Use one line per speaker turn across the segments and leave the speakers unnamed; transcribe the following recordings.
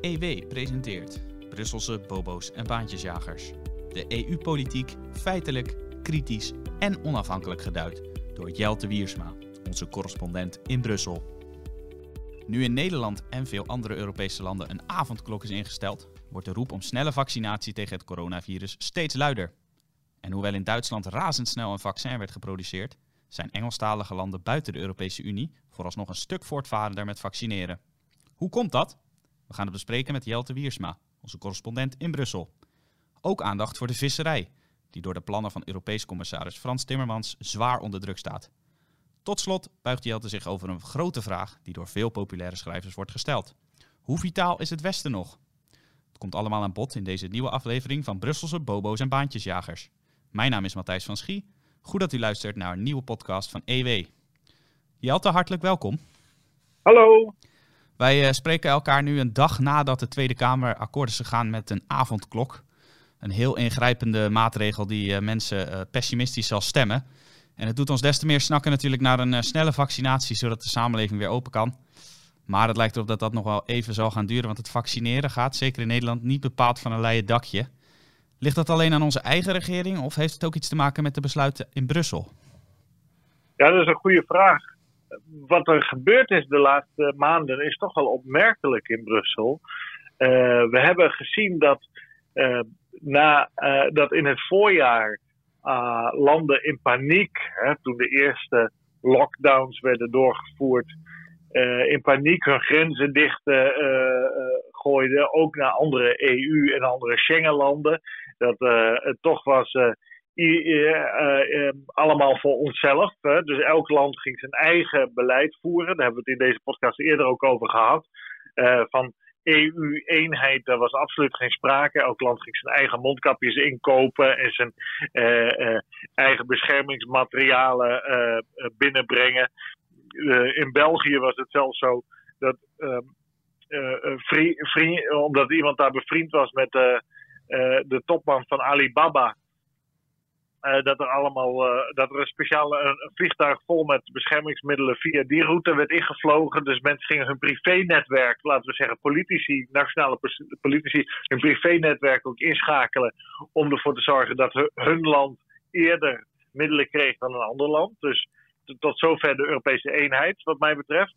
EW presenteert Brusselse bobo's en baantjesjagers. De EU-politiek feitelijk, kritisch en onafhankelijk geduid door Jelte Wiersma, onze correspondent in Brussel. Nu in Nederland en veel andere Europese landen een avondklok is ingesteld, wordt de roep om snelle vaccinatie tegen het coronavirus steeds luider. En hoewel in Duitsland razendsnel een vaccin werd geproduceerd, zijn Engelstalige landen buiten de Europese Unie vooralsnog een stuk voortvarender met vaccineren. Hoe komt dat? We gaan het bespreken met Jelte Wiersma, onze correspondent in Brussel. Ook aandacht voor de visserij, die door de plannen van Europees commissaris Frans Timmermans zwaar onder druk staat. Tot slot buigt Jelte zich over een grote vraag die door veel populaire schrijvers wordt gesteld. Hoe vitaal is het Westen nog? Het komt allemaal aan bod in deze nieuwe aflevering van Brusselse Bobo's en Baantjesjagers. Mijn naam is Matthijs van Schie. Goed dat u luistert naar een nieuwe podcast van EW. Jelte, hartelijk welkom.
Hallo.
Wij uh, spreken elkaar nu een dag nadat de Tweede Kamer akkoord is gegaan met een avondklok. Een heel ingrijpende maatregel die uh, mensen uh, pessimistisch zal stemmen. En het doet ons des te meer snakken natuurlijk naar een snelle vaccinatie, zodat de samenleving weer open kan. Maar het lijkt erop dat dat nog wel even zal gaan duren, want het vaccineren gaat, zeker in Nederland, niet bepaald van een leien dakje. Ligt dat alleen aan onze eigen regering of heeft het ook iets te maken met de besluiten in Brussel?
Ja, dat is een goede vraag. Wat er gebeurd is de laatste maanden is toch wel opmerkelijk in Brussel. Uh, we hebben gezien dat, uh, na, uh, dat in het voorjaar landen in paniek, hè, toen de eerste lockdowns werden doorgevoerd, in paniek hun grenzen dicht gooiden, ook naar andere EU- en andere Schengenlanden. Dat het toch was allemaal voor onszelf. Hè? Dus elk land ging zijn eigen beleid voeren. Daar hebben we het in deze podcast eerder ook over gehad. Uh, van EU-eenheid, daar was absoluut geen sprake. Elk land ging zijn eigen mondkapjes inkopen en zijn eigen beschermingsmaterialen binnenbrengen. in België was het zelfs zo dat, vriend, omdat iemand daar bevriend was met de topman van Alibaba, uh, dat er allemaal uh, dat er een speciaal vliegtuig vol met beschermingsmiddelen via die route werd ingevlogen. Dus mensen gingen hun privé-netwerk, laten we zeggen politici, nationale politici, hun privé-netwerk ook inschakelen om ervoor te zorgen dat hun, land eerder middelen kreeg dan een ander land. Dus tot zover de Europese eenheid, wat mij betreft.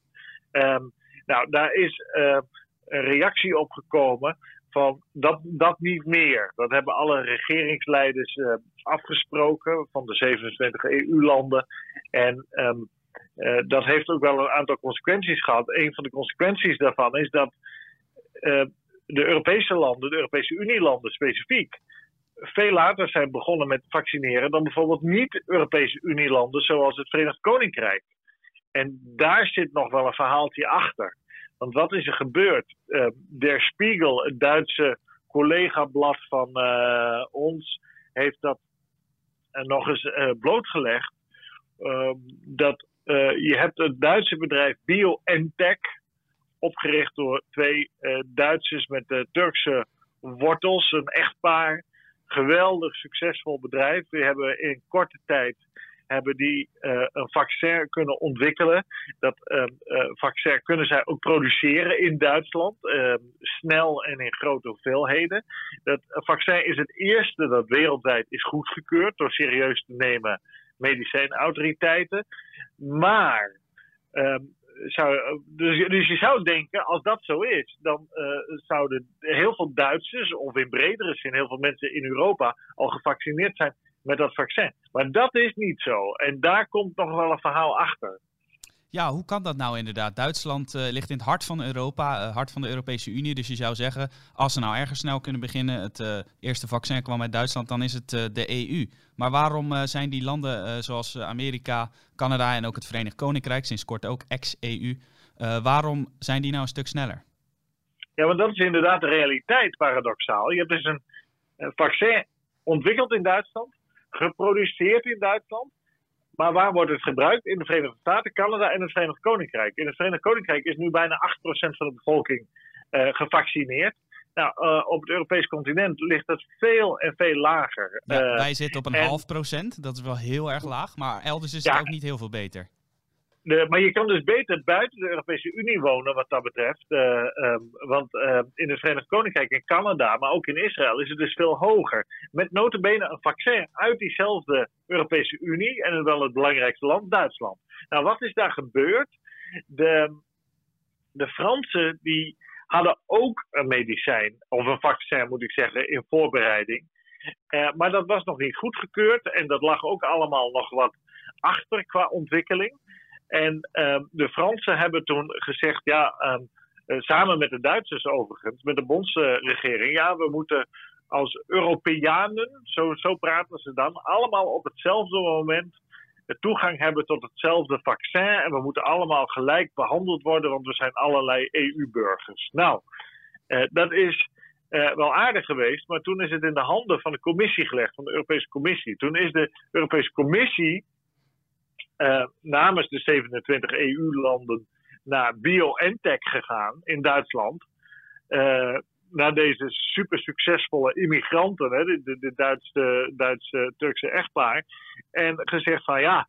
Um, nou, daar is uh, een reactie op gekomen van dat, dat niet meer. Dat hebben alle regeringsleiders uh, afgesproken van de 27 EU-landen. En um, uh, dat heeft ook wel een aantal consequenties gehad. Een van de consequenties daarvan is dat uh, de Europese landen, de Europese Unie-landen specifiek, veel later zijn begonnen met vaccineren dan bijvoorbeeld niet-Europese Unie-landen zoals het Verenigd Koninkrijk. En daar zit nog wel een verhaaltje achter. Want wat is er gebeurd? Uh, Der Spiegel, het Duitse collega-blad van uh, ons, heeft dat uh, nog eens blootgelegd. Ehm, dat je hebt het Duitse bedrijf BioNTech, opgericht door twee Duitsers met Turkse wortels, een echtpaar. Geweldig succesvol bedrijf. Die hebben in korte tijd hebben die uh, een vaccin kunnen ontwikkelen. Dat uh, uh, vaccin kunnen zij ook produceren in Duitsland, snel en in grote hoeveelheden. Dat vaccin is het eerste dat wereldwijd is goedgekeurd door serieus te nemen medicijnautoriteiten. Maar ehm, zou, dus, dus, je zou denken, als dat zo is, dan zouden heel veel Duitsers, of in bredere zin heel veel mensen in Europa, al gevaccineerd zijn met dat vaccin. Maar dat is niet zo. En daar komt nog wel een verhaal achter.
Ja, hoe kan dat nou inderdaad? Duitsland uh, ligt in het hart van Europa, uh, hart van de Europese Unie. Dus je zou zeggen, als ze nou ergens snel kunnen beginnen, het uh, eerste vaccin kwam uit Duitsland, dan is het de EU. Maar waarom zijn die landen zoals Amerika, Canada en ook het Verenigd Koninkrijk, sinds kort ook ex-EU, waarom zijn die nou een stuk sneller?
Ja, want dat is inderdaad de realiteit, paradoxaal. Je hebt dus een, een vaccin ontwikkeld in Duitsland geproduceerd in Duitsland. Maar waar wordt het gebruikt? In de Verenigde Staten, Canada en het Verenigd Koninkrijk. In het Verenigd Koninkrijk is nu bijna 8% van de bevolking uh, gevaccineerd. Nou, uh, op het Europees continent ligt het veel en veel lager.
Ja, uh, wij zitten op een en... half procent, dat is wel heel erg laag. Maar elders is ja, het ook niet heel veel beter.
Maar je kan dus beter buiten de Europese Unie wonen wat dat betreft. Uh, um, want uh, in het Verenigd Koninkrijk en Canada, maar ook in Israël, is het dus veel hoger. Met notabene een vaccin uit diezelfde Europese Unie en wel het belangrijkste land, Duitsland. Nou, wat is daar gebeurd? De, de Fransen die hadden ook een medicijn, of een vaccin moet ik zeggen, in voorbereiding. Uh, maar dat was nog niet goedgekeurd en dat lag ook allemaal nog wat achter qua ontwikkeling. En uh, de Fransen hebben toen gezegd, ja, uh, samen met de Duitsers overigens, met de bondsregering, ja, we moeten als Europeanen, zo, zo praten ze dan, allemaal op hetzelfde moment toegang hebben tot hetzelfde vaccin. En we moeten allemaal gelijk behandeld worden, want we zijn allerlei EU-burgers. Nou, uh, dat is uh, wel aardig geweest, maar toen is het in de handen van de commissie gelegd, van de Europese Commissie. Toen is de Europese Commissie uh, namens de 27 EU-landen naar BioNTech gegaan in Duitsland. Uh, naar deze super succesvolle immigranten, hè, de, de Duitse, Duitse Turkse echtpaar. En gezegd van ja,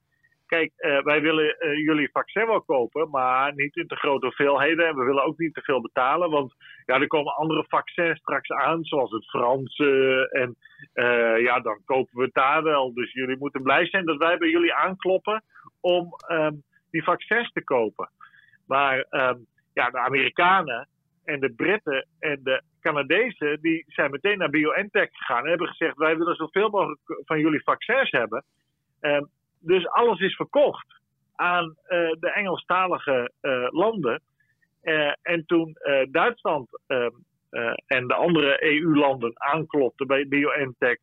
kijk, uh, wij willen uh, jullie vaccin wel kopen, maar niet in te grote hoeveelheden. En we willen ook niet te veel betalen, want ja, er komen andere vaccins straks aan, zoals het Franse. En uh, ja, dan kopen we het daar wel. Dus jullie moeten blij zijn dat wij bij jullie aankloppen om um, die vaccins te kopen. Maar um, ja, de Amerikanen en de Britten en de Canadezen, die zijn meteen naar BioNTech gegaan en hebben gezegd: wij willen zoveel mogelijk van jullie vaccins hebben. Um, dus alles is verkocht aan uh, de Engelstalige uh, landen. Uh, en toen Duitsland en de andere EU-landen aanklopten bij BioNTech,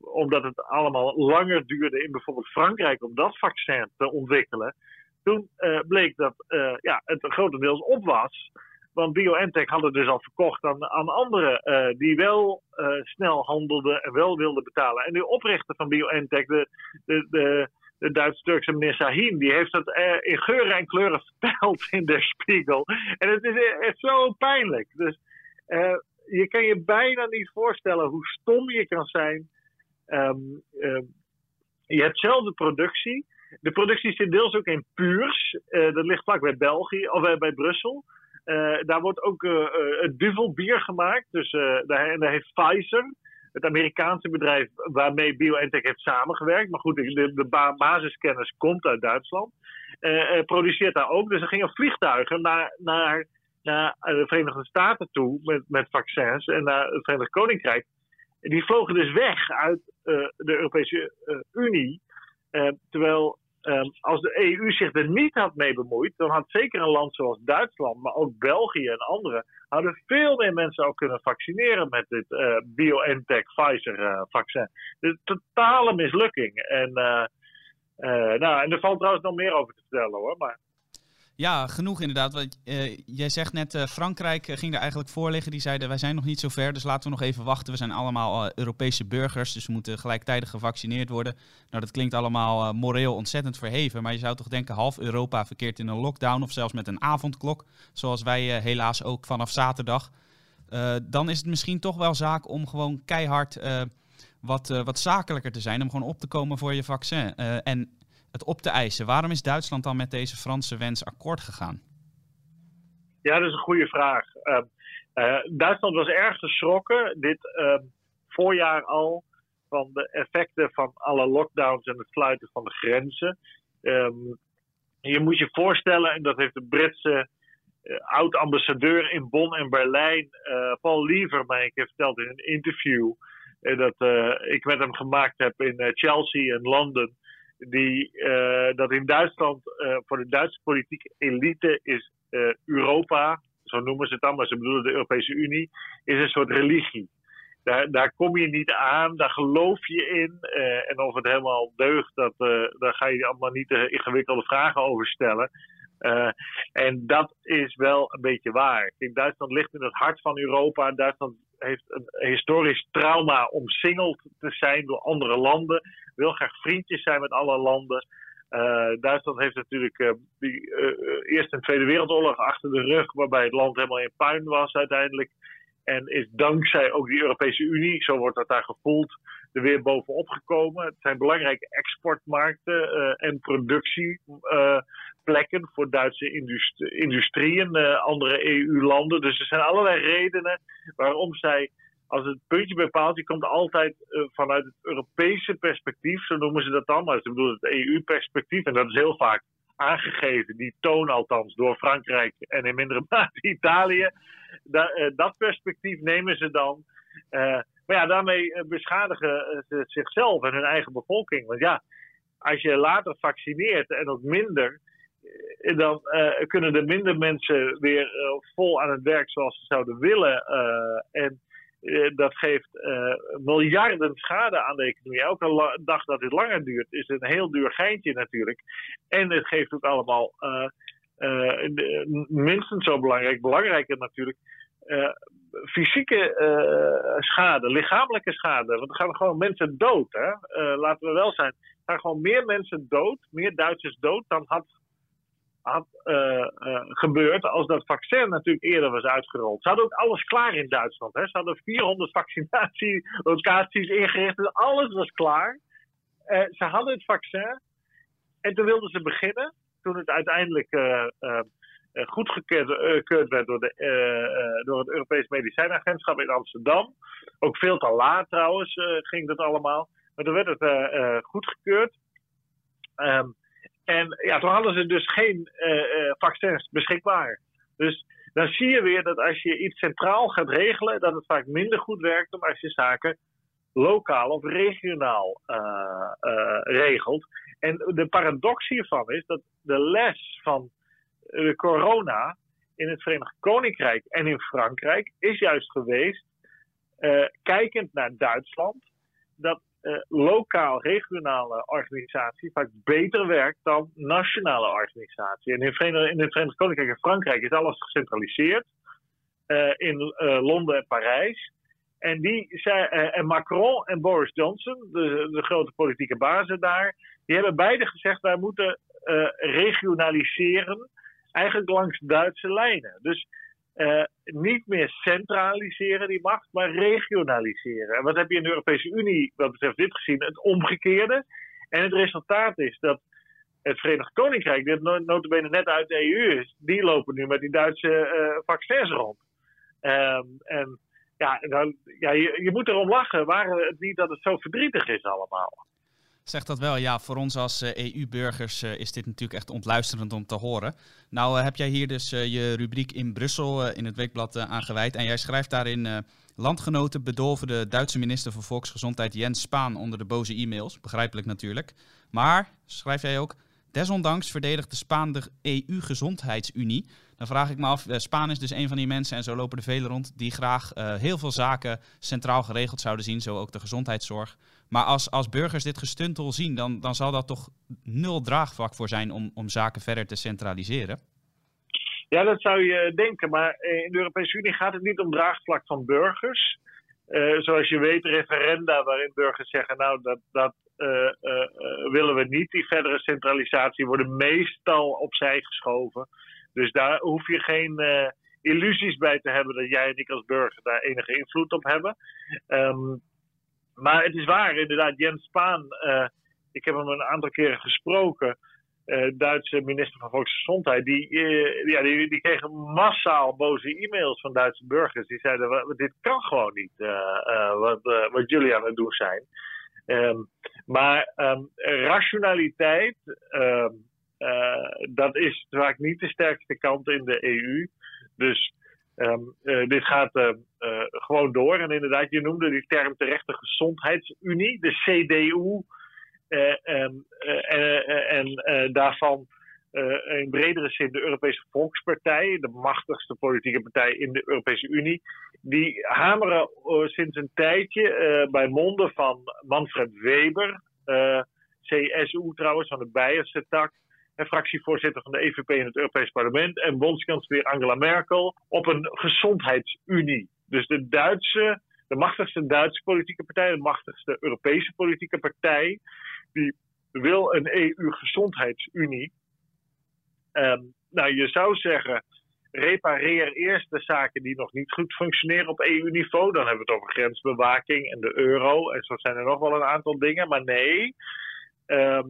omdat het allemaal langer duurde in bijvoorbeeld Frankrijk om dat vaccin te ontwikkelen, toen bleek dat ja, het grotendeels op was. Want BioNTech had het dus al verkocht aan, aan anderen die wel snel handelden en wel wilden betalen. En de oprichter van BioNTech, de, de, de, de Duits-Turkse meneer Sahin, die heeft dat uh, in geuren en kleuren verteld in de Spiegel. En het is echt zo pijnlijk. Dus je kan je bijna niet voorstellen hoe stom je kan zijn. Um, um, je hebt zelf de productie. De productie zit deels ook in Puurs. dat ligt vlak bij België, of bij Brussel. Daar wordt ook het duvelbier gemaakt. Dus daar, daar, heeft Pfizer, het Amerikaanse bedrijf waarmee BioNTech heeft samengewerkt. Maar goed, de, de basiskennis komt uit Duitsland. produceert daar ook. Dus er gingen vliegtuigen naar, naar, naar de Verenigde Staten toe met, met vaccins en naar het Verenigd Koninkrijk. Die vlogen dus weg uit de Europese Unie. terwijl Um, als de EU zich er niet had mee bemoeid, dan had zeker een land zoals Duitsland, maar ook België en andere, hadden veel meer mensen ook kunnen vaccineren met dit uh, BioNTech Pfizer uh, vaccin. De totale mislukking. En, uh, nou, en er valt trouwens nog meer over te vertellen hoor. Maar
ja, genoeg inderdaad. Want, uh, jij zegt net, uh, Frankrijk ging er eigenlijk voor liggen. Die zeiden, wij zijn nog niet zo ver, dus laten we nog even wachten. We zijn allemaal Europese burgers, dus we moeten gelijktijdig gevaccineerd worden. Nou, dat klinkt allemaal moreel ontzettend verheven. Maar je zou toch denken, half Europa verkeert in een lockdown of zelfs met een avondklok. Zoals wij helaas ook vanaf zaterdag. dan is het misschien toch wel zaak om gewoon keihard wat, wat zakelijker te zijn. Om gewoon op te komen voor je vaccin. en het op te eisen. Waarom is Duitsland dan met deze Franse wens akkoord gegaan?
Ja, dat is een goede vraag. Uh, uh, Duitsland was erg geschrokken dit uh, voorjaar al van de effecten van alle lockdowns en het sluiten van de grenzen. Um, je moet je voorstellen, en dat heeft de Britse uh, oud-ambassadeur in Bonn en Berlijn, uh, Paul Liever, mij verteld in een interview. dat ik met hem gemaakt heb in Chelsea en Londen die, uh, dat in Duitsland uh, voor de Duitse politieke elite is uh, Europa, zo noemen ze het dan, maar ze bedoelen de Europese Unie, is een soort religie. Daar, daar kom je niet aan, daar geloof je in. en of het helemaal deugt, dat, daar ga je allemaal niet ingewikkelde vragen over stellen. En dat is wel een beetje waar. Duitsland ligt in het hart van Europa. Duitsland heeft een historisch trauma omsingeld te zijn door andere landen. Wil graag vriendjes zijn met alle landen. Uh, Duitsland heeft natuurlijk uh, die Eerste en Tweede Wereldoorlog achter de rug, waarbij het land helemaal in puin was uiteindelijk. En is dankzij ook die Europese Unie, zo wordt dat daar gevoeld, er weer bovenop gekomen. Het zijn belangrijke exportmarkten en productieplaatsen plekken voor Duitse industrieën, andere EU-landen. Dus er zijn allerlei redenen waarom zij als het puntje bij paaltje komt altijd vanuit het Europese perspectief, zo noemen ze dat dan, maar ze bedoelen het EU-perspectief. En dat is heel vaak aangegeven, die toon althans, door Frankrijk en in mindere mate Italië. Da, dat perspectief nemen ze dan. Maar ja, daarmee eh, beschadigen eh, ze zichzelf en hun eigen bevolking. Want ja, als je later vaccineert en ook minder, eh, dan kunnen er minder mensen weer vol aan het werk zoals ze zouden willen. en dat geeft miljarden schade aan de economie. Elke dag dat dit langer duurt, is een heel duur geintje natuurlijk. En het geeft ook allemaal minstens zo belangrijk, belangrijker natuurlijk, fysieke schade, lichamelijke schade. Want er gaan gewoon mensen dood. Hè? Laten we wel zijn. Er gaan gewoon meer mensen dood, meer Duitsers dood dan had, had uh, gebeurd als dat vaccin natuurlijk eerder was uitgerold. Ze hadden ook alles klaar in Duitsland. Hè? Ze hadden 400 vaccinatielocaties ingericht. Alles was klaar. ze hadden het vaccin. En toen wilden ze beginnen. Toen het uiteindelijk eh, goedgekeurd eh, werd door, de, eh, door het Europees Medicijnagentschap in Amsterdam. Ook veel te laat trouwens ging dat allemaal. Maar toen werd het goedgekeurd. Um, en ja, toen hadden ze dus geen vaccins beschikbaar. Dus dan zie je weer dat als je iets centraal gaat regelen, dat het vaak minder goed werkt dan als je zaken lokaal of regionaal uh, regelt. En de paradox hiervan is dat de les van de corona in het Verenigd Koninkrijk en in Frankrijk is juist geweest, kijkend naar Duitsland, dat lokaal, regionale organisatie vaak beter werkt dan nationale organisatie. En in, in het Verenigd Koninkrijk en Frankrijk is alles gecentraliseerd. Uh, in Londen en Parijs. En, die Macron en Boris Johnson, de, de grote politieke bazen daar, die hebben beide gezegd: wij moeten regionaliseren eigenlijk langs Duitse lijnen. Dus uh, niet meer centraliseren die macht, maar regionaliseren. En wat heb je in de Europese Unie wat betreft dit gezien? Het omgekeerde. En het resultaat is dat het Verenigd Koninkrijk, dit notabene net uit de EU is, die lopen nu met die Duitse uh, vaccins rond. Um, en ja, dan, ja je, je moet erom lachen. Waren het niet dat het zo verdrietig is allemaal?
Zeg dat wel. Ja, voor ons als EU-burgers eh, e is dit natuurlijk echt ontluisterend om te horen. Nou eh, heb jij hier dus eh, je rubriek in Brussel in het weekblad aangeweid. En jij schrijft daarin... Landgenoten bedolven de Duitse minister van Volksgezondheid Jens Spaan onder de boze e-mails. Begrijpelijk natuurlijk. Maar, schrijf jij ook, desondanks verdedigt de Spaan de EU-gezondheidsunie. Dan vraag ik me af, Spaan is dus een van die mensen, en zo lopen er velen rond, die graag heel veel zaken centraal geregeld zouden zien, zo ook de gezondheidszorg. Maar als, als burgers dit gestuntel zien, dan, dan zal dat toch nul draagvlak voor zijn om, om zaken verder te centraliseren?
Ja, dat zou je denken. Maar in de Europese Unie gaat het niet om draagvlak van burgers. Uh, zoals je weet, referenda waarin burgers zeggen: Nou, dat, dat willen we niet. Die verdere centralisatie worden meestal opzij geschoven. Dus daar hoef je geen illusies bij te hebben dat jij en ik als burger daar enige invloed op hebben. Um, maar het is waar, inderdaad, Jens Spaan, uh, ik heb hem een aantal keren gesproken, uh, Duitse minister van Volksgezondheid, die, uh, ja, die, die kregen massaal boze e-mails van Duitse burgers. Die zeiden, dit kan gewoon niet, wat, wat jullie aan het doen zijn. Um, maar um, rationaliteit, um, dat is vaak niet de sterkste kant in de EU. Dus Um, uh, dit gaat uh, uh, gewoon door. En inderdaad, je noemde die term terecht de Gezondheidsunie, de CDU. Um, en daarvan in bredere zin de Europese Volkspartij, de machtigste politieke partij in de Europese Unie. Die hameren sinds een tijdje bij monden van Manfred Weber, CSU trouwens, van de Beierse tak fractievoorzitter van de EVP in het Europees Parlement, en bondskanselier Angela Merkel op een gezondheidsunie. Dus de Duitse, de machtigste Duitse politieke partij, de machtigste Europese politieke partij, die wil een EU-gezondheidsunie. Um, nou, je zou zeggen, repareer eerst de zaken die nog niet goed functioneren op EU-niveau. Dan hebben we het over grensbewaking en de euro. En zo zijn er nog wel een aantal dingen. Maar nee, Ehm,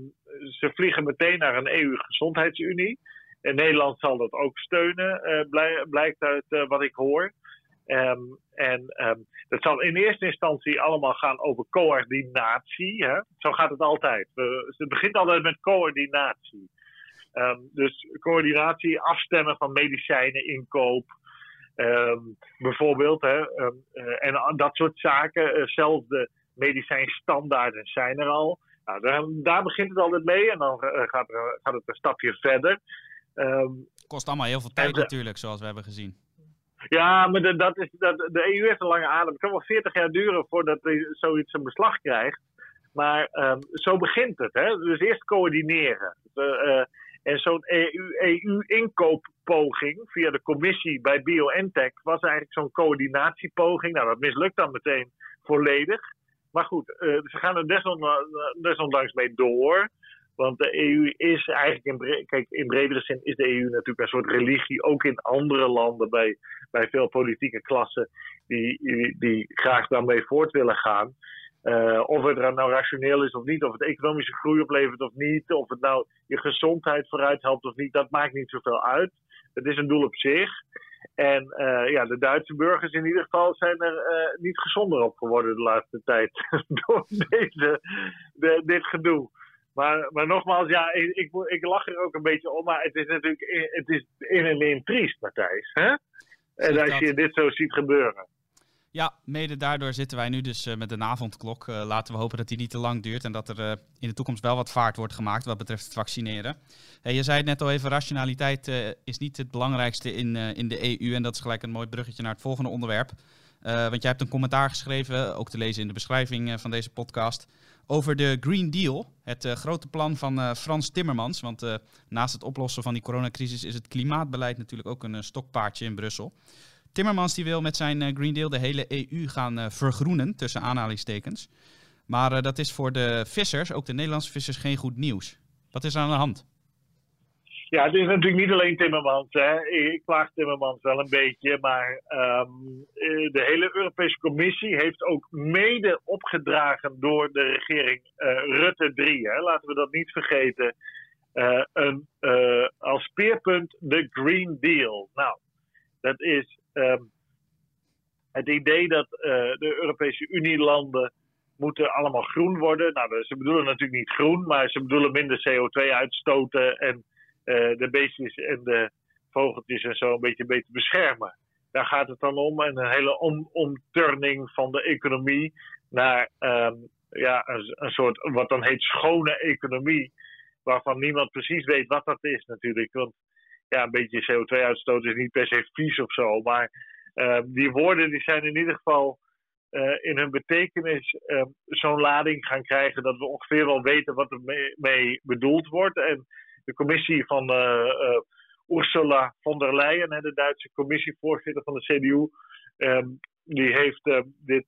ze vliegen meteen naar een EU-gezondheidsunie. En Nederland zal dat ook steunen, blijkt uit wat ik hoor. Ehm, en um, dat zal in eerste instantie allemaal gaan over coördinatie. Hè? Zo gaat het altijd. het begint altijd met coördinatie. Dus coördinatie, afstemmen van medicijnen, inkoop. bijvoorbeeld. Hè? Uh, en dat soort zaken. Uh, zelfs de medicijnstandaarden zijn er al. Nou, daar, daar, begint het altijd mee. En dan uh, gaat, gaat, het een stapje verder.
Kost allemaal heel veel tijd natuurlijk, zoals we hebben gezien.
Ja, maar de, dat is, dat, de EU heeft een lange adem. Het kan wel 40 jaar duren voordat zoiets een beslag krijgt. Maar um, zo begint het. Hè? Dus eerst coördineren. Uh, en zo'n EU-inkooppoging EU via de commissie bij BioNTech was eigenlijk zo'n coördinatiepoging. Nou, dat mislukt dan meteen volledig. Maar goed, uh, ze gaan er desondanks mee door. Want de EU is eigenlijk, in, kijk, in bredere zin is de EU natuurlijk een soort religie, ook in andere landen, bij, bij veel politieke klassen, die, die, graag daarmee voort willen gaan. Uh, of het nou rationeel is of niet, of het economische groei oplevert of niet, of het nou je gezondheid vooruit helpt of niet, dat maakt niet zoveel uit. Het is een doel op zich. En uh, ja, de Duitse burgers in ieder geval zijn er uh, niet gezonder op geworden de laatste tijd door deze, de, dit gedoe. Maar, maar nogmaals, ja, ik, ik, ik, lach er ook een beetje om. Maar het is natuurlijk het is in en in triest, Matthijs. Hè? En als je dit zo ziet gebeuren.
Ja, mede daardoor zitten wij nu dus uh, met een avondklok. Uh, laten we hopen dat die niet te lang duurt en dat er uh, in de toekomst wel wat vaart wordt gemaakt wat betreft het vaccineren. Je zei het net al even, rationaliteit is niet het belangrijkste in, in de EU en dat is gelijk een mooi bruggetje naar het volgende onderwerp. want jij hebt een commentaar geschreven, ook te lezen in de beschrijving van deze podcast, over de Green Deal, het grote plan van Frans Timmermans. Want naast het oplossen van die coronacrisis is het klimaatbeleid natuurlijk ook een stokpaardje in Brussel. Timmermans die wil met zijn Green Deal de hele EU gaan vergroenen, tussen aanhalingstekens. Maar dat is voor de vissers, ook de Nederlandse vissers, geen goed nieuws. Wat is er aan de hand?
Ja, het is natuurlijk niet alleen Timmermans. Hè. Ik klaag Timmermans wel een beetje. Maar um, de hele Europese Commissie heeft ook mede opgedragen door de regering Rutte 3. Hè. Laten we dat niet vergeten. Een, als speerpunt de Green Deal. Nou, dat is het idee dat de Europese Unie-landen moeten allemaal groen worden. Nou, ze bedoelen natuurlijk niet groen, maar ze bedoelen minder CO2 uitstoten en eh, de beestjes en de vogeltjes en zo een beetje beter beschermen. Daar gaat het dan om. En een hele om, omturning van de economie naar um, ja, een, een, soort wat dan heet schone economie. Waarvan niemand precies weet wat dat is natuurlijk. Want ja, een beetje CO2-uitstoot is niet per se vies of zo. Maar uh, die woorden die zijn in ieder geval uh, in hun betekenis uh, zo'n lading gaan krijgen dat we ongeveer wel weten wat er mee, bedoeld wordt. En de commissie van eh, eh, Ursula von der Leyen, de Duitse commissievoorzitter van de CDU, ehm, die heeft eh, dit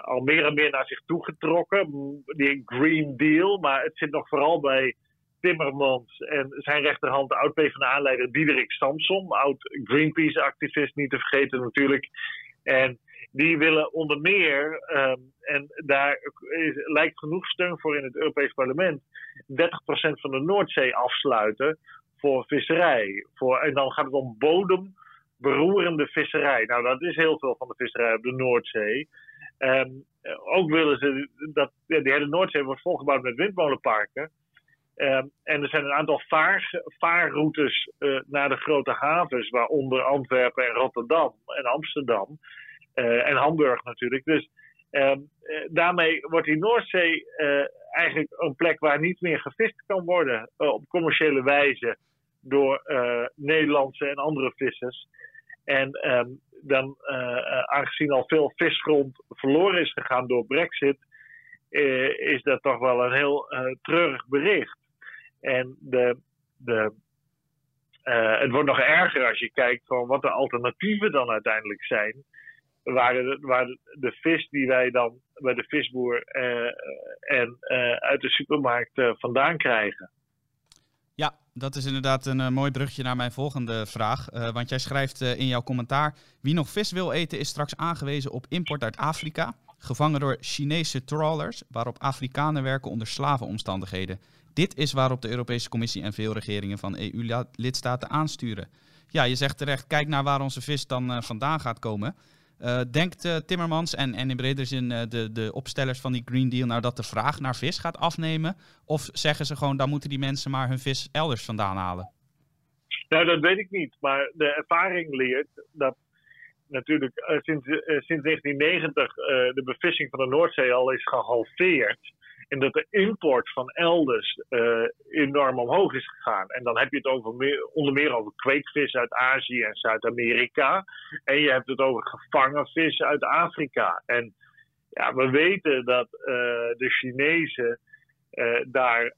al meer en meer naar zich toe getrokken. Die Green Deal, maar het zit nog vooral bij Timmermans en zijn rechterhand, de oud-PVDA-leider Diederik Samson, oud-Greenpeace-activist niet te vergeten natuurlijk. En die willen onder meer, um, en daar lijkt genoeg steun voor in het Europees Parlement, 30% van de Noordzee afsluiten voor visserij. Voor, en dan gaat het om bodemberoerende visserij. Nou, dat is heel veel van de visserij op de Noordzee. Um, ook willen ze dat die hele Noordzee wordt volgebouwd met windmolenparken. Um, en er zijn een aantal vaar, vaarroutes uh, naar de grote havens, waaronder Antwerpen en Rotterdam en Amsterdam. Uh, en Hamburg natuurlijk. Dus uh, daarmee wordt die Noordzee uh, eigenlijk een plek waar niet meer gevist kan worden op commerciële wijze door Nederlandse en andere vissers. En um, dan, aangezien al veel visgrond verloren is gegaan door Brexit, is dat toch wel een heel treurig bericht. En de, de, het wordt nog erger als je kijkt van wat de alternatieven dan uiteindelijk zijn waar de, waar de vis die wij dan bij de visboer uh, en uh, uit de supermarkt vandaan krijgen.
Ja, dat is inderdaad een mooi brugje naar mijn volgende vraag. want jij schrijft in jouw commentaar: Wie nog vis wil eten, is straks aangewezen op import uit Afrika. gevangen door Chinese trawlers waarop Afrikanen werken onder slavenomstandigheden. Dit is waarop de Europese Commissie en veel regeringen van EU-lidstaten aansturen. Ja, je zegt terecht, kijk naar waar onze vis dan uh, vandaan gaat komen. Uh, denkt uh, Timmermans en, en in breder zin de, de opstellers van die Green Deal nou dat de vraag naar vis gaat afnemen? Of zeggen ze gewoon, dan moeten die mensen maar hun vis elders vandaan halen?
Nou, dat weet ik niet. Maar de ervaring leert dat natuurlijk sinds, sinds 1990 de bevissing van de Noordzee al is gehalveerd. En dat de import van elders uh, enorm omhoog is gegaan. En dan heb je het over meer, onder meer over kweekvis uit Azië en Zuid-Amerika. En je hebt het over gevangen vis uit Afrika. En ja, we weten dat uh, de Chinezen uh, daar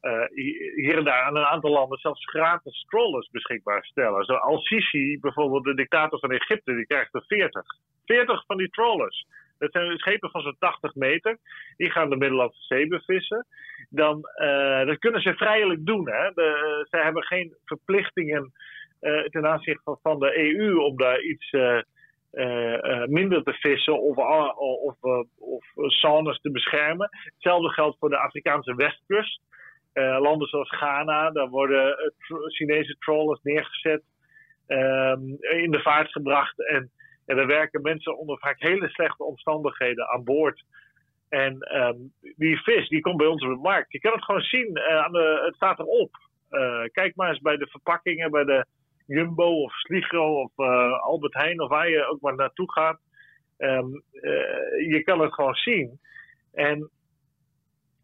hier en daar aan een aantal landen zelfs gratis trawlers beschikbaar stellen. Zoals Sisi, bijvoorbeeld de dictator van Egypte, die krijgt er 40. 40 van die trawlers. Dat zijn schepen van zo'n 80 meter. Die gaan de Middellandse Zee bevissen. Dan, uh, dat kunnen ze vrijelijk doen. Hè? De, ze hebben geen verplichtingen uh, ten aanzien van, van, de EU om daar iets minder te vissen of, of, of te beschermen. Hetzelfde geldt voor de Afrikaanse westkust. landen zoals Ghana, daar worden Chinese trawlers neergezet, ehm, in de vaart gebracht en en er werken mensen onder vaak hele slechte omstandigheden aan boord. En um, die vis, die komt bij ons op de markt. Je kan het gewoon zien, de, het staat erop. Uh, kijk maar eens bij de verpakkingen, bij de Jumbo of Sligro of uh, Albert Heijn of waar je ook maar naartoe gaat. Um, je kan het gewoon zien. En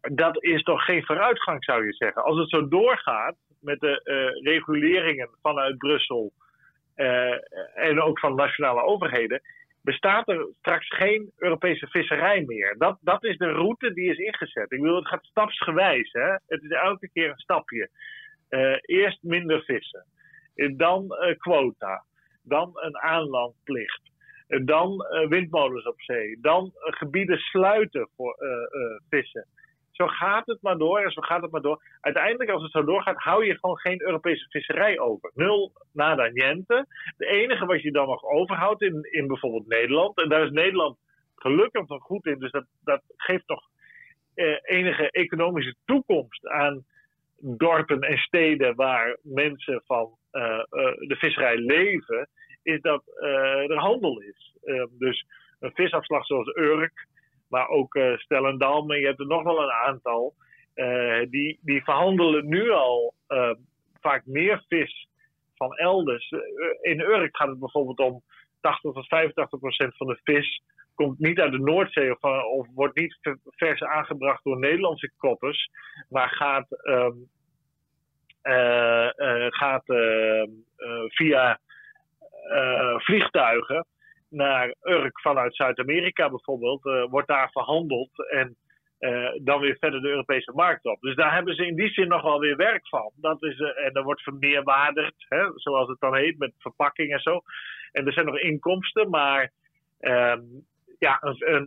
dat is toch geen vooruitgang, zou je zeggen. Als het zo doorgaat met de reguleringen vanuit Brussel en ook van nationale overheden, bestaat er straks geen Europese visserij meer. Dat, dat is de route die is ingezet. Ik wil, het gaat stapsgewijs. Hè? Het is elke keer een stapje. Uh, eerst minder vissen, dan uh, quota, dan een aanlandplicht, dan windmolens op zee, dan gebieden sluiten voor vissen zo gaat het maar door en zo gaat het maar door. Uiteindelijk, als het zo doorgaat, hou je gewoon geen Europese visserij over. Nul nada niente. De enige wat je dan nog overhoudt in, in bijvoorbeeld Nederland, en daar is Nederland gelukkig nog goed in, dus dat, dat geeft nog eh, enige economische toekomst aan dorpen en steden waar mensen van uh, uh, de visserij leven, is dat er handel is. dus een visafslag zoals Urk, maar ook uh, Stellendam. En je hebt er nog wel een aantal. Uh, die, die verhandelen nu al uh, vaak meer vis van elders. in Urk gaat het bijvoorbeeld om 80 tot 85 procent van de vis komt niet uit de Noordzee of, wordt niet vers aangebracht door Nederlandse koppers, maar gaat, um, gaat ehm, via vliegtuigen naar Urk vanuit Zuid-Amerika bijvoorbeeld, uh, wordt daar verhandeld en uh, dan weer verder de Europese markt op. Dus daar hebben ze in die zin nog wel weer werk van. Dat is, uh, en er wordt vermeerwaardigd, hè, zoals het dan heet, met verpakking en zo. En er zijn nog inkomsten, maar um, ja, een, een,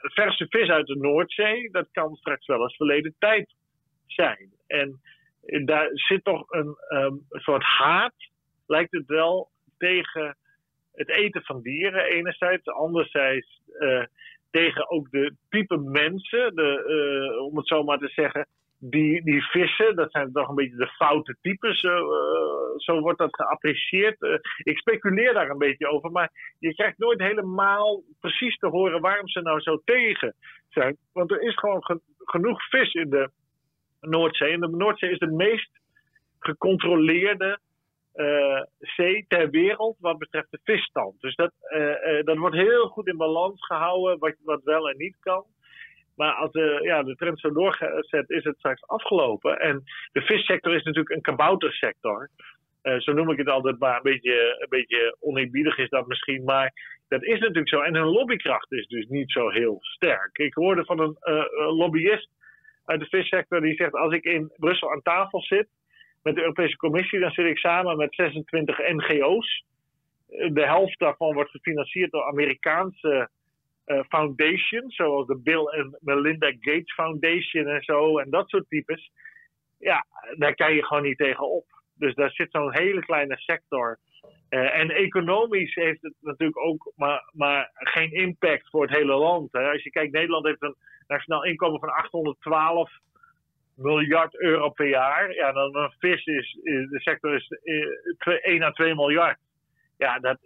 verse vis uit de Noordzee, dat kan straks wel eens verleden tijd zijn. En daar zit toch um, een soort haat, lijkt het wel, tegen het eten van dieren enerzijds, anderzijds uh, tegen ook de type mensen, de, uh, om het zo maar te zeggen, die, die vissen, dat zijn toch een beetje de foute types, uh, zo wordt dat geapprecieerd. ik speculeer daar een beetje over, maar je krijgt nooit helemaal precies te horen waarom ze nou zo tegen zijn. Want er is gewoon genoeg vis in de Noordzee. En de Noordzee is de meest gecontroleerde zee ter wereld wat betreft de visstand. Dus dat, uh, uh, dat wordt heel goed in balans gehouden, wat, wat wel en niet kan. Maar als de, ja, de trend zo doorzet, is het straks afgelopen. En de vissector is natuurlijk een kaboutersector. zo noem ik het altijd, maar een beetje, een beetje oneerbiedig is dat misschien. Maar dat is natuurlijk zo. En hun lobbykracht is dus niet zo heel sterk. Ik hoorde van een lobbyist uit de vissector die zegt: Als ik in Brussel aan tafel zit met de Europese Commissie, dan zit ik samen met 26 NGO's. De helft daarvan wordt gefinancierd door Amerikaanse uh, foundations, zoals de Bill en Melinda Gates Foundation en zo, en dat soort types. Ja, daar kan je gewoon niet tegen op. Dus daar zit zo'n hele kleine sector en economisch heeft het natuurlijk ook maar, maar geen impact voor het hele land. Hè. Als je kijkt, Nederland heeft een nationaal inkomen van 812 miljard euro per jaar. Ja, dan een vis is, de sector is 1 à 2 miljard. Ja, dat,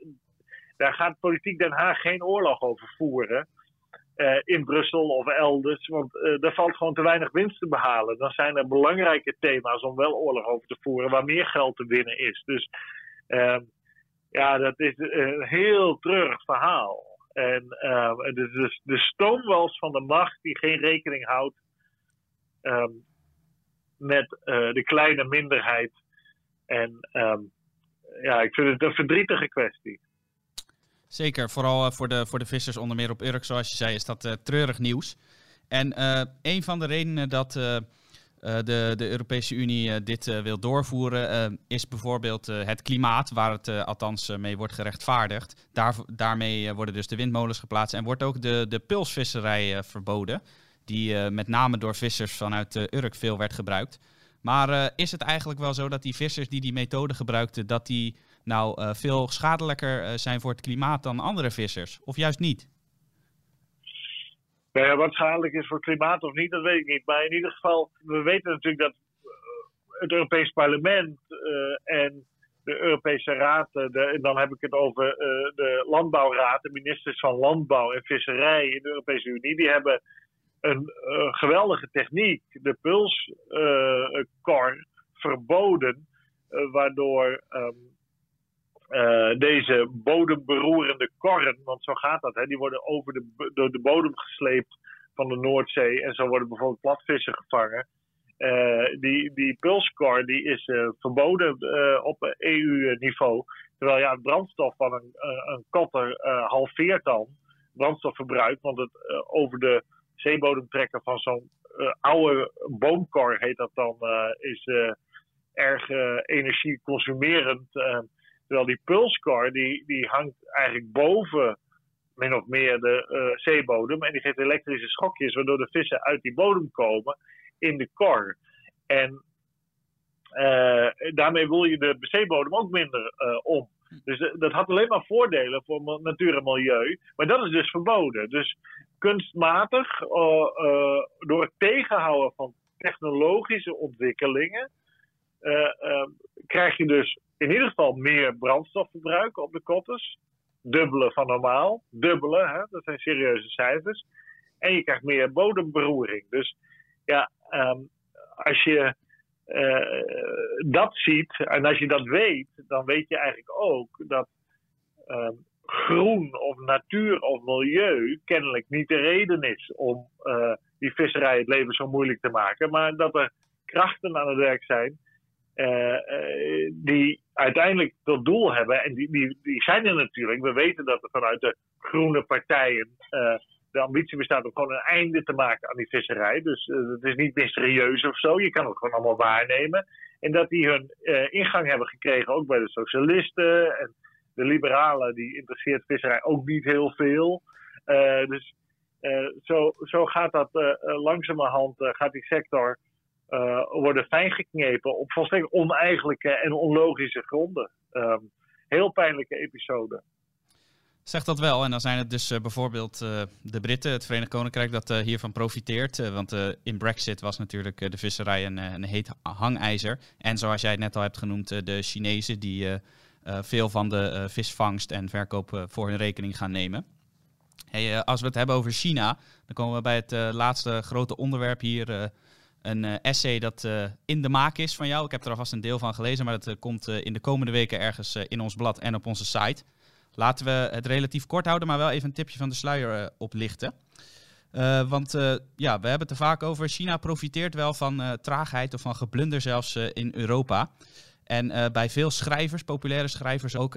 daar gaat politiek Den Haag geen oorlog over voeren. Uh, in Brussel of elders. Want uh, er valt gewoon te weinig winst te behalen. Dan zijn er belangrijke thema's om wel oorlog over te voeren, waar meer geld te winnen is. Dus uh, ja, dat is een heel treurig verhaal. En het is dus de stoomwals van de macht die geen rekening houdt um, met de kleine minderheid. En um, ja, ik vind het een verdrietige kwestie.
Zeker, vooral eh, voor de, voor de vissers onder meer op Urk, zoals je zei, is dat uh, treurig nieuws. En een van de redenen dat de, de Europese Unie dit wil doorvoeren, is bijvoorbeeld het klimaat, waar het althans mee wordt gerechtvaardigd. Daar, daarmee worden dus de windmolens geplaatst en wordt ook de, de pulsvisserij verboden, die met name door vissers vanuit Urk veel werd gebruikt. Maar is het eigenlijk wel zo dat die vissers die die methode gebruikten, dat die nou veel schadelijker zijn voor het klimaat dan andere vissers? Of juist niet?
Nou wat schadelijk is voor het klimaat of niet, dat weet ik niet. Maar in ieder geval, we weten natuurlijk dat eh, het Europees Parlement en de Europese Raad, de, en dan heb ik het over de Landbouwraad, de ministers van Landbouw en Visserij in de Europese Unie, die hebben een geweldige techniek, de pulskor, verboden, waardoor um, uh, deze bodemberoerende korren, want zo gaat dat, hè, die worden over de, door de bodem gesleept van de Noordzee en zo worden bijvoorbeeld platvissen gevangen. Die, die pulskor die is verboden op EU-niveau. Terwijl ja, het brandstof van een, een kotter halveert dan brandstofverbruik, want het over de zeebodem trekken van zo'n oude boomkor, heet dat dan, is erg energieconsumerend. Terwijl die pulscore die, die hangt eigenlijk boven min of meer de zeebodem. En die geeft elektrische schokjes, waardoor de vissen uit die bodem komen in de kor. En daarmee wil je de zeebodem ook minder om. Dus dat had alleen maar voordelen voor natuur en milieu. Maar dat is dus verboden. Dus kunstmatig, door het tegenhouden van technologische ontwikkelingen, krijg je dus in ieder geval meer brandstofverbruik op de kotters. Dubbele van normaal. Dubbele, hè? dat zijn serieuze cijfers. En je krijgt meer bodemberoering. Dus ja, um, als je dat ziet en als je dat weet, dan weet je eigenlijk ook dat um, groen of natuur of milieu kennelijk niet de reden is om uh, die visserij het leven zo moeilijk te maken. Maar dat er krachten aan het werk zijn die uiteindelijk tot doel hebben, en die, die, die zijn er natuurlijk, we weten dat er vanuit de groene partijen de ambitie bestaat om gewoon een einde te maken aan die visserij. Dus het is niet mysterieus of zo, je kan het gewoon allemaal waarnemen. En dat die hun ingang hebben gekregen, ook bij de socialisten en de liberalen, die interesseert visserij ook niet heel veel. dus zo, zo gaat dat langzamerhand, gaat die sector worden fijngeknepen op volstrekt oneigenlijke en onlogische gronden. Um, heel pijnlijke episode.
Zeg dat wel. En dan zijn het dus uh, bijvoorbeeld uh, de Britten, het Verenigd Koninkrijk, dat uh, hiervan profiteert. want in Brexit was natuurlijk de visserij een, een, heet hangijzer. En zoals jij het net al hebt genoemd, de Chinezen die veel van de visvangst en verkoop voor hun rekening gaan nemen. Hey, als we het hebben over China, dan komen we bij het laatste grote onderwerp hier een essay dat in de maak is van jou. Ik heb er alvast een deel van gelezen, maar dat komt in de komende weken ergens in ons blad en op onze site. Laten we het relatief kort houden, maar wel even een tipje van de sluier oplichten. want ja, we hebben het er vaak over. China profiteert wel van traagheid of van geblunder zelfs in Europa. En bij veel schrijvers, populaire schrijvers ook,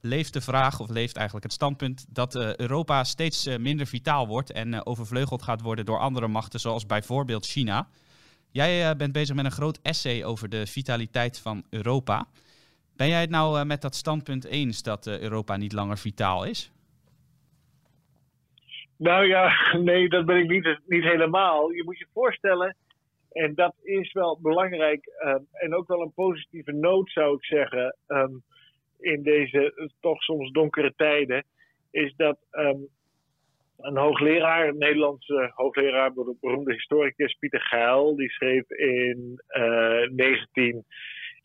leeft de vraag, of leeft eigenlijk het standpunt, dat Europa steeds minder vitaal wordt en overvleugeld gaat worden door andere machten, zoals bijvoorbeeld China. Jij bent bezig met een groot essay over de vitaliteit van Europa. Ben jij het nou uh, met dat standpunt eens dat uh, Europa niet langer vitaal is?
Nou ja, nee, dat ben ik niet, niet helemaal. Je moet je voorstellen, en dat is wel belangrijk, en ook wel een positieve noot zou ik zeggen. Um, in deze toch soms donkere tijden, is dat ehm, een hoogleraar, een Nederlandse hoogleraar, de beroemde historicus Pieter Geil, die schreef in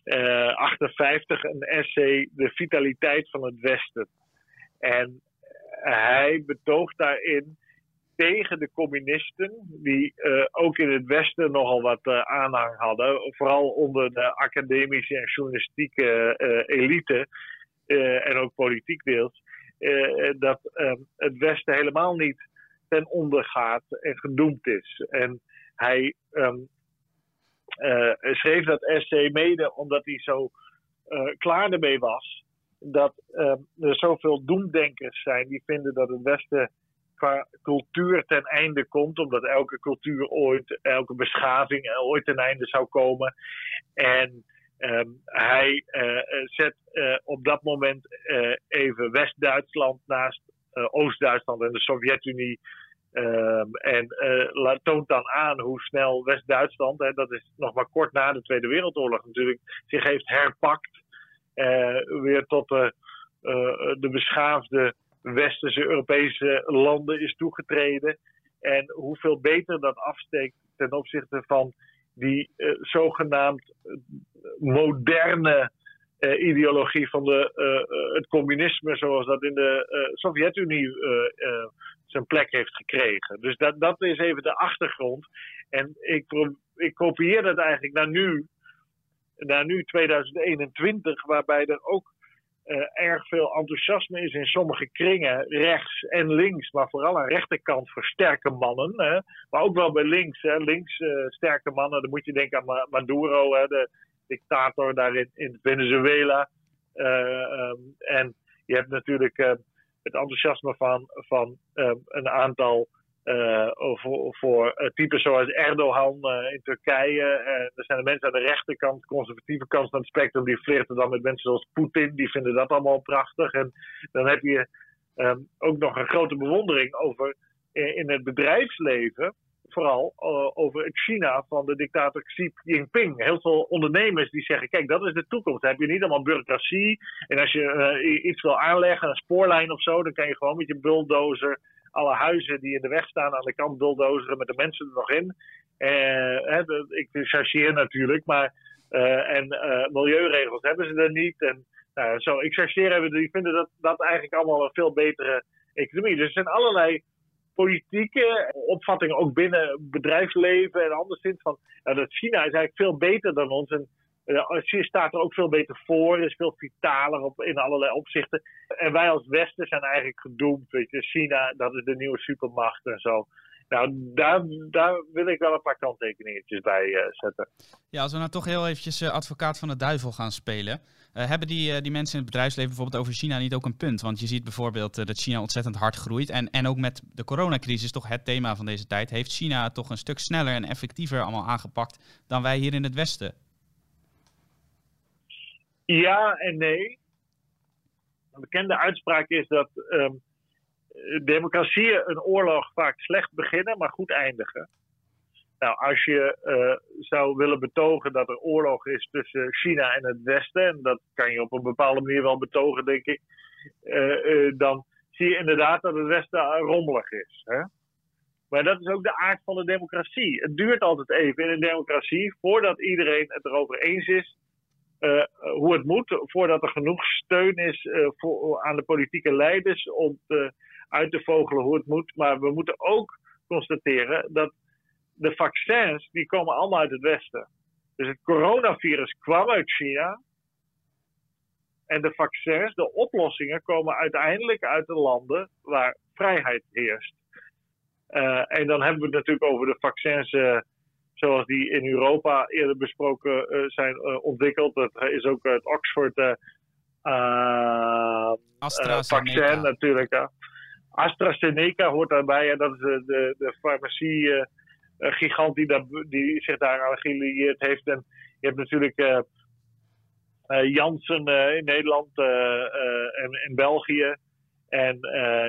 1958 een essay De vitaliteit van het Westen. En hij betoogt daarin tegen de communisten, die uh, ook in het Westen nogal wat aanhang hadden, vooral onder de academische en journalistieke elite en ook politiek deels, dat het Westen helemaal niet ten onder gaat en gedoemd is. En hij um, schreef dat essay mede omdat hij zo klaar ermee was dat um, er zoveel doemdenkers zijn die vinden dat het Westen qua cultuur ten einde komt, omdat elke cultuur ooit, elke beschaving ooit ten einde zou komen. En um, hij zet op dat moment even West-Duitsland naast Oost-Duitsland en de Sovjet-Unie. Um, en toont dan aan hoe snel West-Duitsland, dat is nog maar kort na de Tweede Wereldoorlog natuurlijk, zich heeft herpakt. weer tot de, de beschaafde westerse Europese landen is toegetreden. En hoeveel beter dat afsteekt ten opzichte van die zogenaamd eh, moderne uh, ideologie van de, uh, het communisme, zoals dat in de Sovjet-Unie zijn plek heeft gekregen. Dus dat, dat is even de achtergrond. En ik, ik kopieer dat eigenlijk naar nu, naar nu 2021, waarbij er ook erg veel enthousiasme is in sommige kringen, rechts en links, maar vooral aan de rechterkant voor sterke mannen. Hè, maar ook wel bij links, hè, links sterke mannen. Dan moet je denken aan Maduro, hè, de dictator daar in, in Venezuela. Uh, um, en je hebt natuurlijk het enthousiasme van, van um, een aantal uh, voor, voor uh, types zoals Erdogan in Turkije. er zijn de mensen aan de rechterkant, conservatieve kant van het spectrum, die flirten dan met mensen zoals Poetin. Die vinden dat allemaal prachtig. En dan heb je ook nog een grote bewondering over in het bedrijfsleven. Vooral over het China van de dictator Xi Jinping. Heel veel ondernemers die zeggen: Kijk, dat is de toekomst. Dan heb je niet allemaal bureaucratie. En als je iets wil aanleggen, een spoorlijn of zo, dan kan je gewoon met je bulldozer alle huizen die in de weg staan aan de kant bulldozeren met de mensen er nog in. Uh, hè, ik chargeer natuurlijk, maar en milieuregels hebben ze er niet. En nou, zo, ik chargeer hebben, die vinden dat, dat eigenlijk allemaal een veel betere economie. Dus er zijn allerlei politieke opvattingen, ook binnen bedrijfsleven en anderszins van dat China is eigenlijk veel beter dan ons. En China staat er ook veel beter voor, is veel vitaler op, in allerlei opzichten. En wij als Westen zijn eigenlijk gedoemd. Weet je, China, dat is de nieuwe supermacht en zo. Nou, daar, daar wil ik wel een paar kanttekeningetjes bij uh, zetten.
Ja, als we nou toch heel eventjes uh, advocaat van de duivel gaan spelen. Uh, hebben die, die mensen in het bedrijfsleven bijvoorbeeld over China niet ook een punt? Want je ziet bijvoorbeeld dat China ontzettend hard groeit. En, en ook met de coronacrisis, toch het thema van deze tijd, heeft China toch een stuk sneller en effectiever allemaal aangepakt dan wij hier in het Westen.
Ja en nee. Een bekende uitspraak is dat um, democratieën een oorlog vaak slecht beginnen, maar goed eindigen. Nou, als je uh, zou willen betogen dat er oorlog is tussen China en het Westen, en dat kan je op een bepaalde manier wel betogen, denk ik, uh, uh, dan zie je inderdaad dat het Westen rommelig is. Hè? Maar dat is ook de aard van de democratie. Het duurt altijd even in een democratie voordat iedereen het erover eens is hoe het moet, voordat er genoeg steun is voor, aan de politieke leiders om te, uit te vogelen hoe het moet. Maar we moeten ook constateren dat de vaccins, die komen allemaal uit het Westen. Dus het coronavirus kwam uit China. En de vaccins, de oplossingen, komen uiteindelijk uit de landen waar vrijheid heerst. Uh, en dan hebben we het natuurlijk over de vaccins zoals die in Europa eerder besproken uh, zijn ontwikkeld. Dat is ook het Oxford vaccin natuurlijk. AstraZeneca hoort daarbij. En dat is de, de, de farmacie gigant die, dat, die zich daaraan gelieerd heeft. En je hebt natuurlijk Janssen in Nederland en in België. En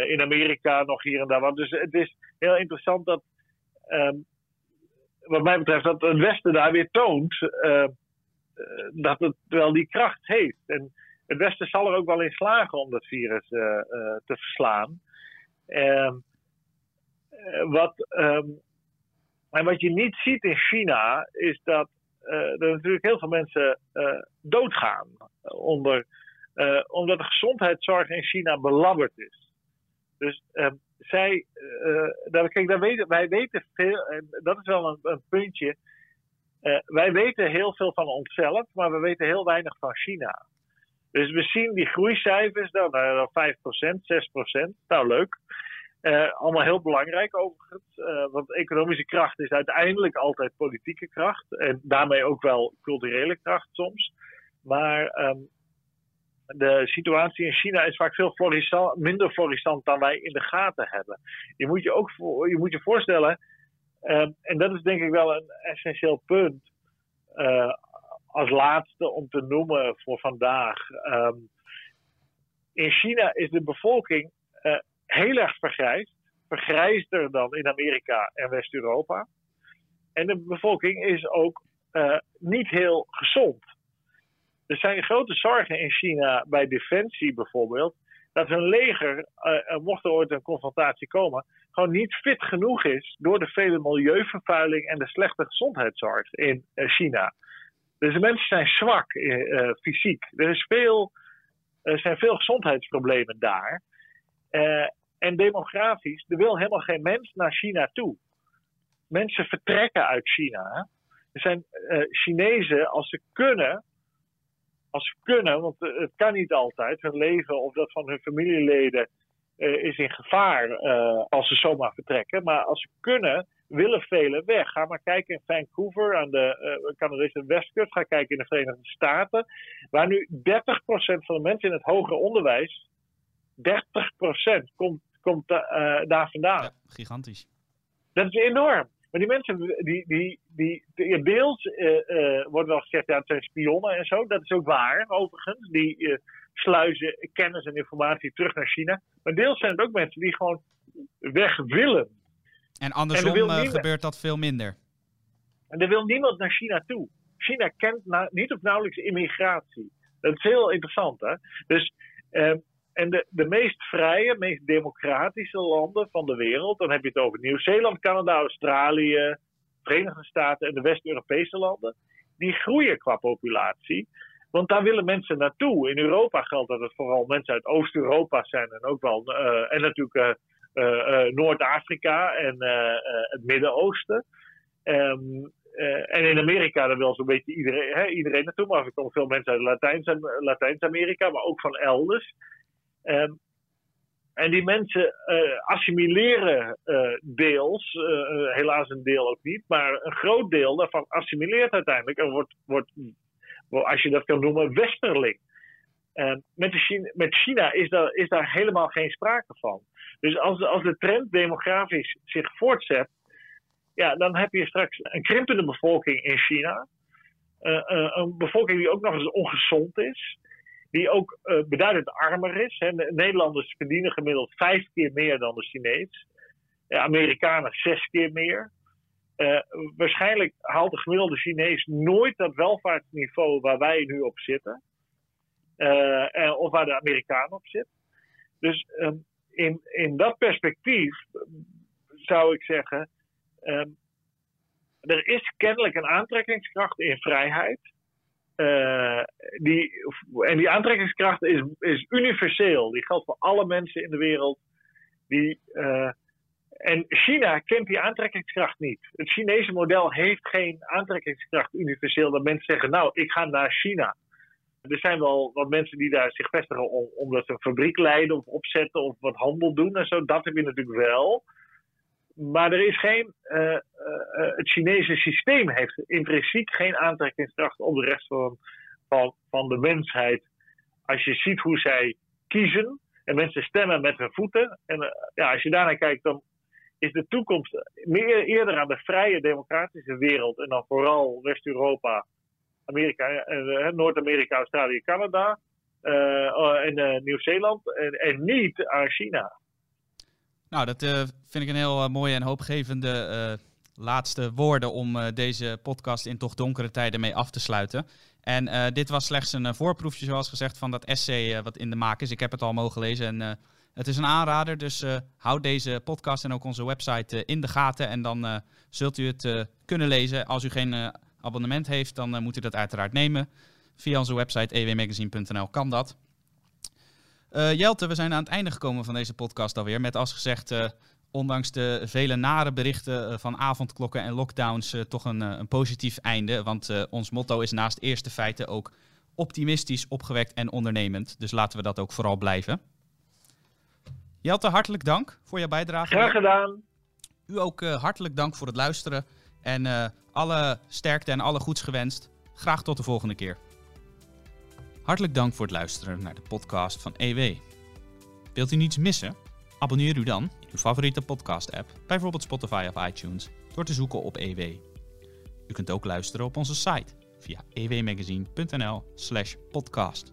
in Amerika nog hier en daar. Want dus het is heel interessant dat um, wat mij betreft, dat het Westen daar weer toont dat het wel die kracht heeft. En het Westen zal er ook wel in slagen om dat virus te verslaan. Ehm, wat, ehm, en wat je niet ziet in China is dat er natuurlijk heel veel mensen doodgaan onder, omdat de gezondheidszorg in China belabberd is. Dus ehm, zij, kijk, daar wij weten veel, en dat is wel een, een puntje. Wij weten heel veel van onszelf, maar we weten heel weinig van China. Dus we zien die groeicijfers, nou, nou 5%, 6%, nou leuk. Uh, allemaal heel belangrijk overigens, want economische kracht is uiteindelijk altijd politieke kracht en daarmee ook wel culturele kracht soms. Maar um, de situatie in China is vaak veel florissant, minder florissant dan wij in de gaten hebben. Je moet je ook je, moet je voorstellen, ehm, en dat is denk ik wel een essentieel punt, uh, als laatste om te noemen voor vandaag. Um, in China is de bevolking uh, heel erg vergrijsd, vergrijsder dan in Amerika en West-Europa. En de bevolking is ook uh, niet heel gezond. Er zijn grote zorgen in China bij defensie bijvoorbeeld. Dat hun leger, uh, mocht er ooit een confrontatie komen, gewoon niet fit genoeg is door de vele milieuvervuiling en de slechte gezondheidszorg in China. Dus de mensen zijn zwak uh, fysiek. Er, is veel, er zijn veel gezondheidsproblemen daar. en demografisch, er wil helemaal geen mens naar China toe. Mensen vertrekken uit China. Er zijn Chinezen, als ze kunnen, als ze kunnen, want eh, het kan niet altijd, hun leven of dat van hun familieleden uh, is in gevaar uh, als ze zomaar vertrekken. Maar als ze kunnen, willen velen weg. Ga maar kijken in Vancouver aan de uh, Canadese westkust. Ga kijken in de Verenigde Staten. Waar nu 30% van de mensen in het hoger onderwijs, 30% komt, komt daar vandaan. Ja,
gigantisch.
Dat is enorm. Maar die mensen, die, die, die, die deels uh, wordt wel gezegd, ja, het zijn spionnen en zo. Dat is ook waar, overigens. Die sluizen kennis en informatie terug naar China. Maar deels zijn het ook mensen die gewoon weg willen.
En andersom en gebeurt dat veel minder.
En er wil niemand naar China toe. China kent niet of nauwelijks immigratie. Dat is heel interessant, hè? Dus ehm, en de, de meest vrije, meest democratische landen van de wereld, dan heb je het over Nieuw-Zeeland, Canada, Australië, Verenigde Staten en de West-Europese landen, die groeien qua populatie. Want daar willen mensen naartoe. In Europa geldt dat het vooral mensen uit Oost-Europa zijn en ook wel, uh, en natuurlijk uh, Noord-Afrika en het Midden-Oosten. Um, en in Amerika, daar wil zo'n beetje iedereen, hè, iedereen naartoe. Maar er komen veel mensen uit Latijns-Amerika, maar ook van elders. Um, en die mensen assimileren deels, helaas een deel ook niet, maar een groot deel daarvan assimileert uiteindelijk en wordt, wordt als je dat kan noemen, westerling. En met, China, met China is is daar helemaal geen sprake van. Dus als, als de trend demografisch zich voortzet, ja, dan heb je straks een krimpende bevolking in China. een bevolking die ook nog eens ongezond is die ook uh, beduidend armer is. Hè. Nederlanders verdienen gemiddeld vijf keer meer dan de Chinees. Amerikanen zes keer meer. Waarschijnlijk haalt de gemiddelde Chinees nooit dat welvaartsniveau waar wij nu op zitten. Of waar de Amerikaan op zit. Dus um, in, in dat perspectief zou ik zeggen. Um, er is kennelijk een aantrekkingskracht in vrijheid. Uh, die, en die aantrekkingskracht is, is universeel. Die geldt voor alle mensen in de wereld. Die, uh, en China kent die aantrekkingskracht niet. Het Chinese model heeft geen aantrekkingskracht universeel. Dat mensen zeggen, nou, ik ga naar China. Er zijn wel wat mensen die daar zich vestigen om, omdat ze een fabriek leiden of opzetten of wat handel doen en zo. Dat heb je natuurlijk wel. Maar er is geen. Uh, uh, het Chinese systeem heeft intrinsiek geen aantrekkingskracht op de rest van, van, van de mensheid. Als je ziet hoe zij kiezen en mensen stemmen met hun voeten. En ja, als je daarnaar kijkt, dan is de toekomst meer, eerder aan de vrije democratische wereld. En dan vooral West-Europa, Amerika, Noord-Amerika, Australië, Canada en Nieuw-Zeeland. En, niet aan China.
Nou, dat vind ik een heel mooie en hoopgevende laatste woorden om deze podcast in toch donkere tijden mee af te sluiten. En dit was slechts een voorproefje, zoals gezegd, van dat essay wat in de maak is. Ik heb het al mogen lezen en het is een aanrader. Dus houd deze podcast en ook onze website in de gaten. En dan zult u het kunnen lezen. Als u geen abonnement heeft, dan moet u dat uiteraard nemen. Via onze website ewmagazine.nl kan dat. Uh, Jelte, we zijn aan het einde gekomen van deze podcast alweer. Met als gezegd, uh, ondanks de vele nare berichten van avondklokken en lockdowns, toch een, een, positief einde. Want ons motto is naast eerste feiten ook optimistisch, opgewekt en ondernemend. Dus laten we dat ook vooral blijven. Jelte, hartelijk dank voor jouw bijdrage.
Graag gedaan.
U ook hartelijk dank voor het luisteren. En alle sterkte en alle goeds gewenst. Graag tot de volgende keer. Hartelijk dank voor het luisteren naar de podcast van EW. Wilt u niets missen? Abonneer u dan in uw favoriete podcast-app, bijvoorbeeld Spotify of iTunes, door te zoeken op EW. U kunt ook luisteren op onze site via ewmagazine.nl/podcast.